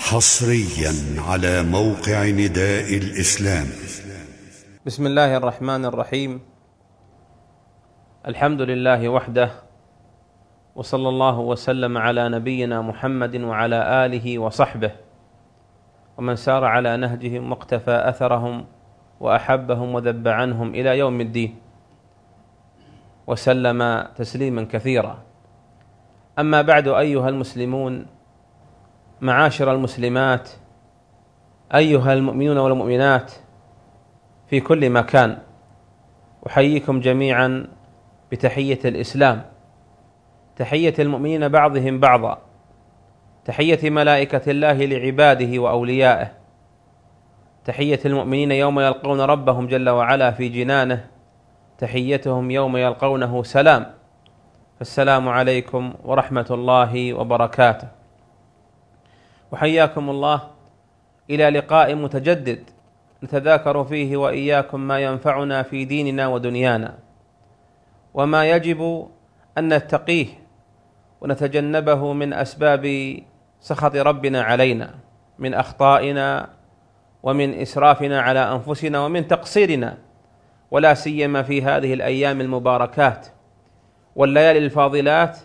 حصريا على موقع نداء الإسلام. بسم الله الرحمن الرحيم. الحمد لله وحده وصلى الله وسلم على نبينا محمد وعلى آله وصحبه ومن سار على نهجهم واقتفى أثرهم وأحبهم وذب عنهم إلى يوم الدين وسلم تسليما كثيرا. أما بعد أيها المسلمون معاشر المسلمات أيها المؤمنون والمؤمنات في كل مكان. أحييكم جميعا بتحية الإسلام. تحية المؤمنين بعضهم بعضا. تحية ملائكة الله لعباده وأوليائه. تحية المؤمنين يوم يلقون ربهم جل وعلا في جنانه. تحيتهم يوم يلقونه سلام. السلام عليكم ورحمة الله وبركاته. وحياكم الله إلى لقاء متجدد نتذاكر فيه وإياكم ما ينفعنا في ديننا ودنيانا وما يجب أن نتقيه ونتجنبه من أسباب سخط ربنا علينا من أخطائنا ومن إسرافنا على أنفسنا ومن تقصيرنا ولا سيما في هذه الأيام المباركات والليالي الفاضلات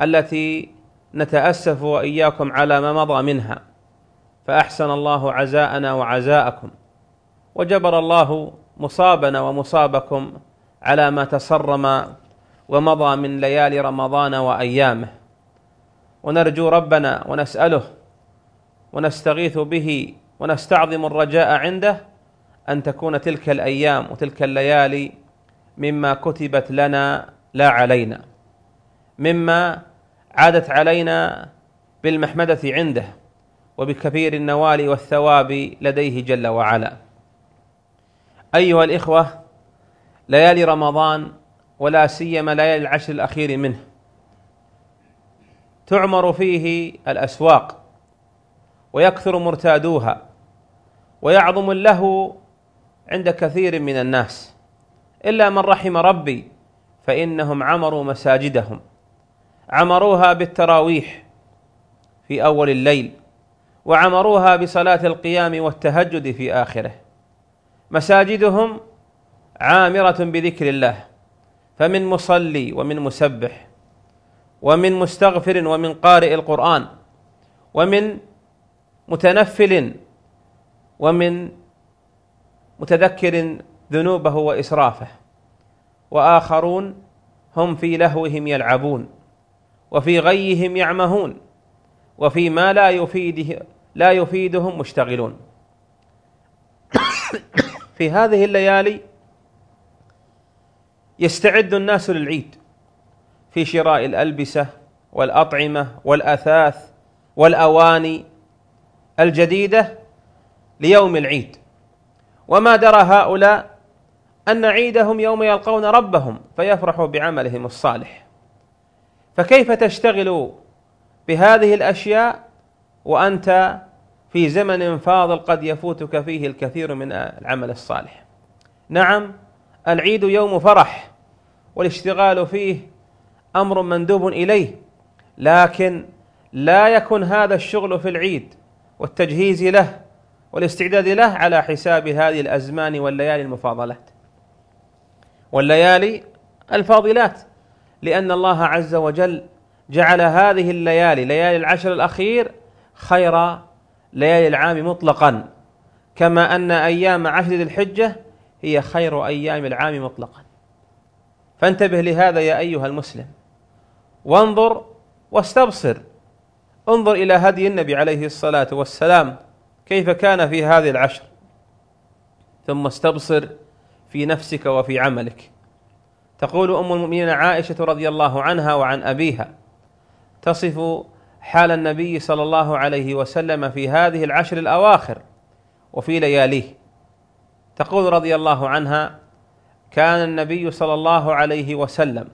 التي نتأسف وإياكم على ما مضى منها. فأحسن الله عزاءنا وعزاءكم. وجبر الله مصابنا ومصابكم على ما تصرم ومضى من ليالي رمضان وأيامه. ونرجو ربنا ونسأله ونستغيث به ونستعظم الرجاء عنده أن تكون تلك الأيام وتلك الليالي مما كتبت لنا لا علينا. مما عادت علينا بالمحمدة عنده وبكثير النوال والثواب لديه جل وعلا. أيها الإخوة ليالي رمضان ولا سيما ليالي العشر الأخير منه تعمر فيه الأسواق ويكثر مرتادوها ويعظم اللهو عند كثير من الناس. إلا من رحم ربي فإنهم عمروا مساجدهم. عمروها بالتراويح في أول الليل وعمروها بصلاة القيام والتهجد في آخره. مساجدهم عامرة بذكر الله فمن مصلي ومن مسبح ومن مستغفر ومن قارئ القرآن ومن متنفل ومن متذكر ذنوبه وإسرافه وآخرون هم في لهوهم يلعبون. وفي غيهم يعمهون وفي ما لا يفيده لا يفيدهم مشتغلون. في هذه الليالي يستعد الناس للعيد في شراء الألبسة والأطعمة والأثاث والأواني الجديدة ليوم العيد. وما درى هؤلاء أن عيدهم يوم يلقون ربهم فيفرحوا بعملهم الصالح. فكيف تشتغل بهذه الأشياء وأنت في زمن فاضل قد يفوتك فيه الكثير من العمل الصالح؟ نعم العيد يوم فرح والاشتغال فيه أمر مندوب إليه لكن لا يكن هذا الشغل في العيد والتجهيز له والاستعداد له على حساب هذه الأزمان والليالي المفاضلات والليالي الفاضلات. لأن الله عز وجل جعل هذه الليالي ليالي العشر الأخير خير ليالي العام مطلقا. كما أن أيام عشر ذي الحجة هي خير أيام العام مطلقا. فانتبه لهذا يا أيها المسلم. وانظر واستبصر. انظر إلى هدي النبي عليه الصلاة والسلام. كيف كان في هذه العشر؟ ثم استبصر في نفسك وفي عملك. تقول أم المؤمنين عائشة رضي الله عنها وعن أبيها تصف حال النبي صلى الله عليه وسلم في هذه العشر الأواخر وفي لياليه. تقول رضي الله عنها كان النبي صلى الله عليه وسلم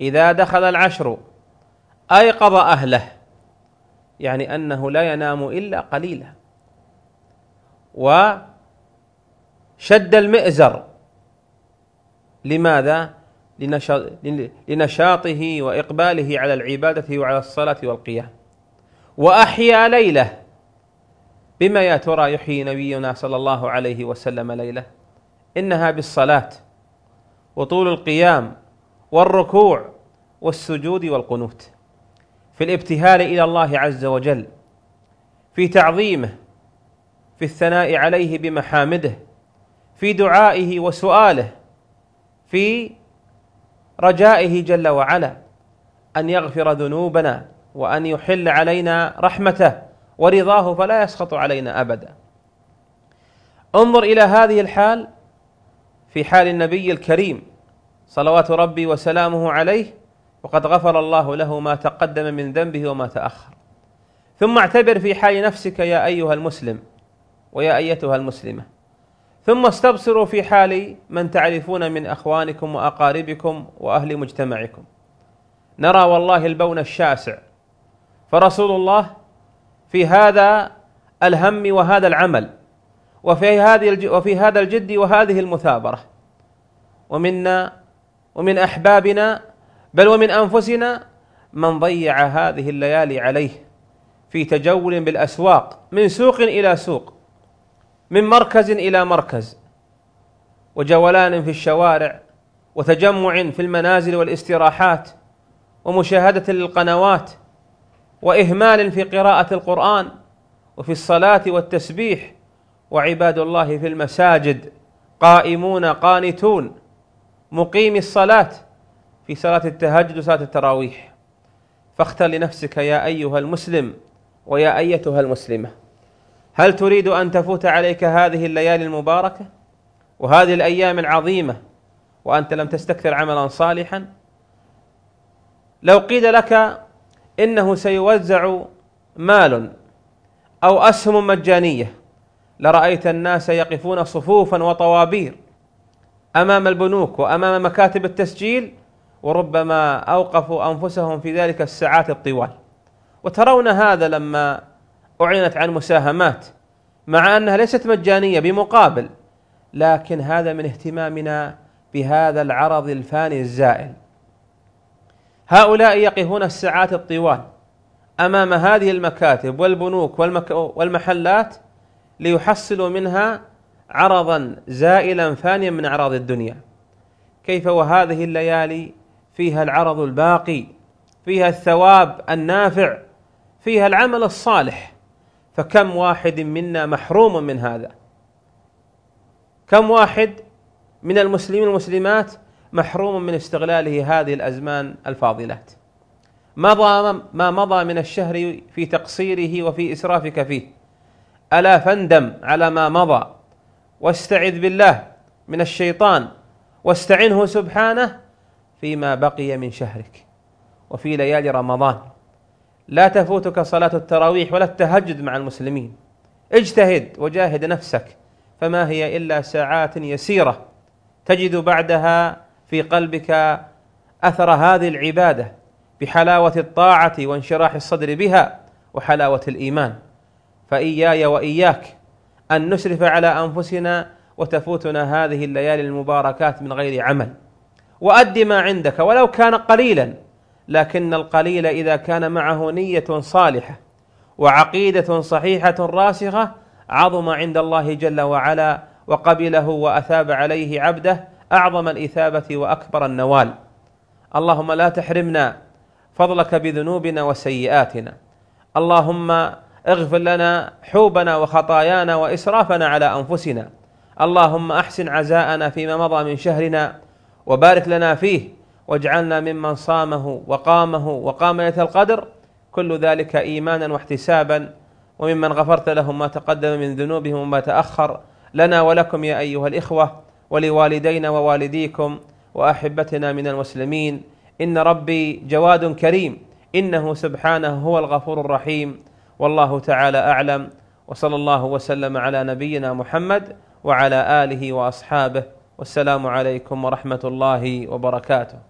إذا دخل العشر أيقظ أهله يعني أنه لا ينام إلا قليلا وشد المئزر لماذا؟ لنشاطه وإقباله على العبادة وعلى الصلاة والقيام. وأحيا ليلة بما يا ترى يحيي نبينا صلى الله عليه وسلم ليلة. إنها بالصلاة وطول القيام والركوع والسجود والقنوت. في الابتهال إلى الله عز وجل في تعظيمه في الثناء عليه بمحامده في دعائه وسؤاله في رجائه جل وعلا أن يغفر ذنوبنا وأن يحل علينا رحمته ورضاه فلا يسخط علينا أبدا. انظر إلى هذه الحال في حال النبي الكريم صلوات ربي وسلامه عليه وقد غفر الله له ما تقدم من ذنبه وما تأخر. ثم اعتبر في حال نفسك يا أيها المسلم ويا أيتها المسلمة ثم استبصروا في حال من تعرفون من أخوانكم وأقاربكم وأهل مجتمعكم. نرى والله البون الشاسع. فرسول الله في هذا الهم وهذا العمل وفي هذه وفي هذا الجد وهذه المثابرة. ومنا ومن أحبابنا بل ومن أنفسنا من ضيع هذه الليالي عليه في تجول بالأسواق من سوق إلى سوق. من مركز إلى مركز وجولان في الشوارع وتجمع في المنازل والاستراحات ومشاهدة للقنوات وإهمال في قراءة القرآن وفي الصلاة والتسبيح وعباد الله في المساجد قائمون قانتون مقيم الصلاة في صلاة التهجد وصلاة التراويح. فاختر لنفسك يا أيها المسلم ويا أيتها المسلمة. هل تريد أن تفوت عليك هذه الليالي المباركة وهذه الأيام العظيمة وأنت لم تستكثر عملا صالحا؟ لو قيل لك إنه سيوزع مال أو أسهم مجانية لرأيت الناس يقفون صفوفا وطوابير أمام البنوك وأمام مكاتب التسجيل وربما أوقفوا أنفسهم في ذلك الساعات الطوال. وترون هذا لما أعلنت عن مساهمات مع أنها ليست مجانية بمقابل لكن هذا من اهتمامنا بهذا العرض الفاني الزائل. هؤلاء يقفون الساعات الطوال أمام هذه المكاتب والبنوك والمك والمحلات ليحصلوا منها عرضا زائلا فانيا من أعراض الدنيا. كيف وهذه الليالي فيها العرض الباقي فيها الثواب النافع فيها العمل الصالح. فكم واحد منا محروم من هذا؟ كم واحد من المسلمين والمسلمات محروم من استغلاله هذه الأزمان الفاضلات؟ مضى ما مضى من الشهر في تقصيره وفي إسرافك فيه؟ ألا فاندم على ما مضى واستعذ بالله من الشيطان واستعنه سبحانه فيما بقي من شهرك وفي ليالي رمضان. لا تفوتك صلاة التراويح ولا التهجد مع المسلمين. اجتهد وجاهد نفسك فما هي إلا ساعات يسيرة تجد بعدها في قلبك أثر هذه العبادة بحلاوة الطاعة وانشراح الصدر بها وحلاوة الإيمان. فإياي وإياك أن نسرف على أنفسنا وتفوتنا هذه الليالي المباركات من غير عمل. وأد ما عندك ولو كان قليلا. لكن القليل إذا كان معه نية صالحة وعقيدة صحيحة راسخة عظم عند الله جل وعلا وقبله وأثاب عليه عبده أعظم الإثابة وأكبر النوال. اللهم لا تحرمنا فضلك بذنوبنا وسيئاتنا. اللهم اغفر لنا حوبنا وخطايانا وإسرافنا على أنفسنا. اللهم أحسن عزاءنا فيما مضى من شهرنا وبارك لنا فيه واجعلنا ممن صامه وقامه وقام ليلة القدر كل ذلك إيمانا واحتسابا. وممن غفرت لهم ما تقدم من ذنوبهم وما تأخر لنا ولكم يا أيها الإخوة ولوالدينا ووالديكم وأحبتنا من المسلمين. إن ربي جواد كريم إنه سبحانه هو الغفور الرحيم. والله تعالى أعلم. وصلى الله وسلم على نبينا محمد وعلى آله وأصحابه. والسلام عليكم ورحمة الله وبركاته.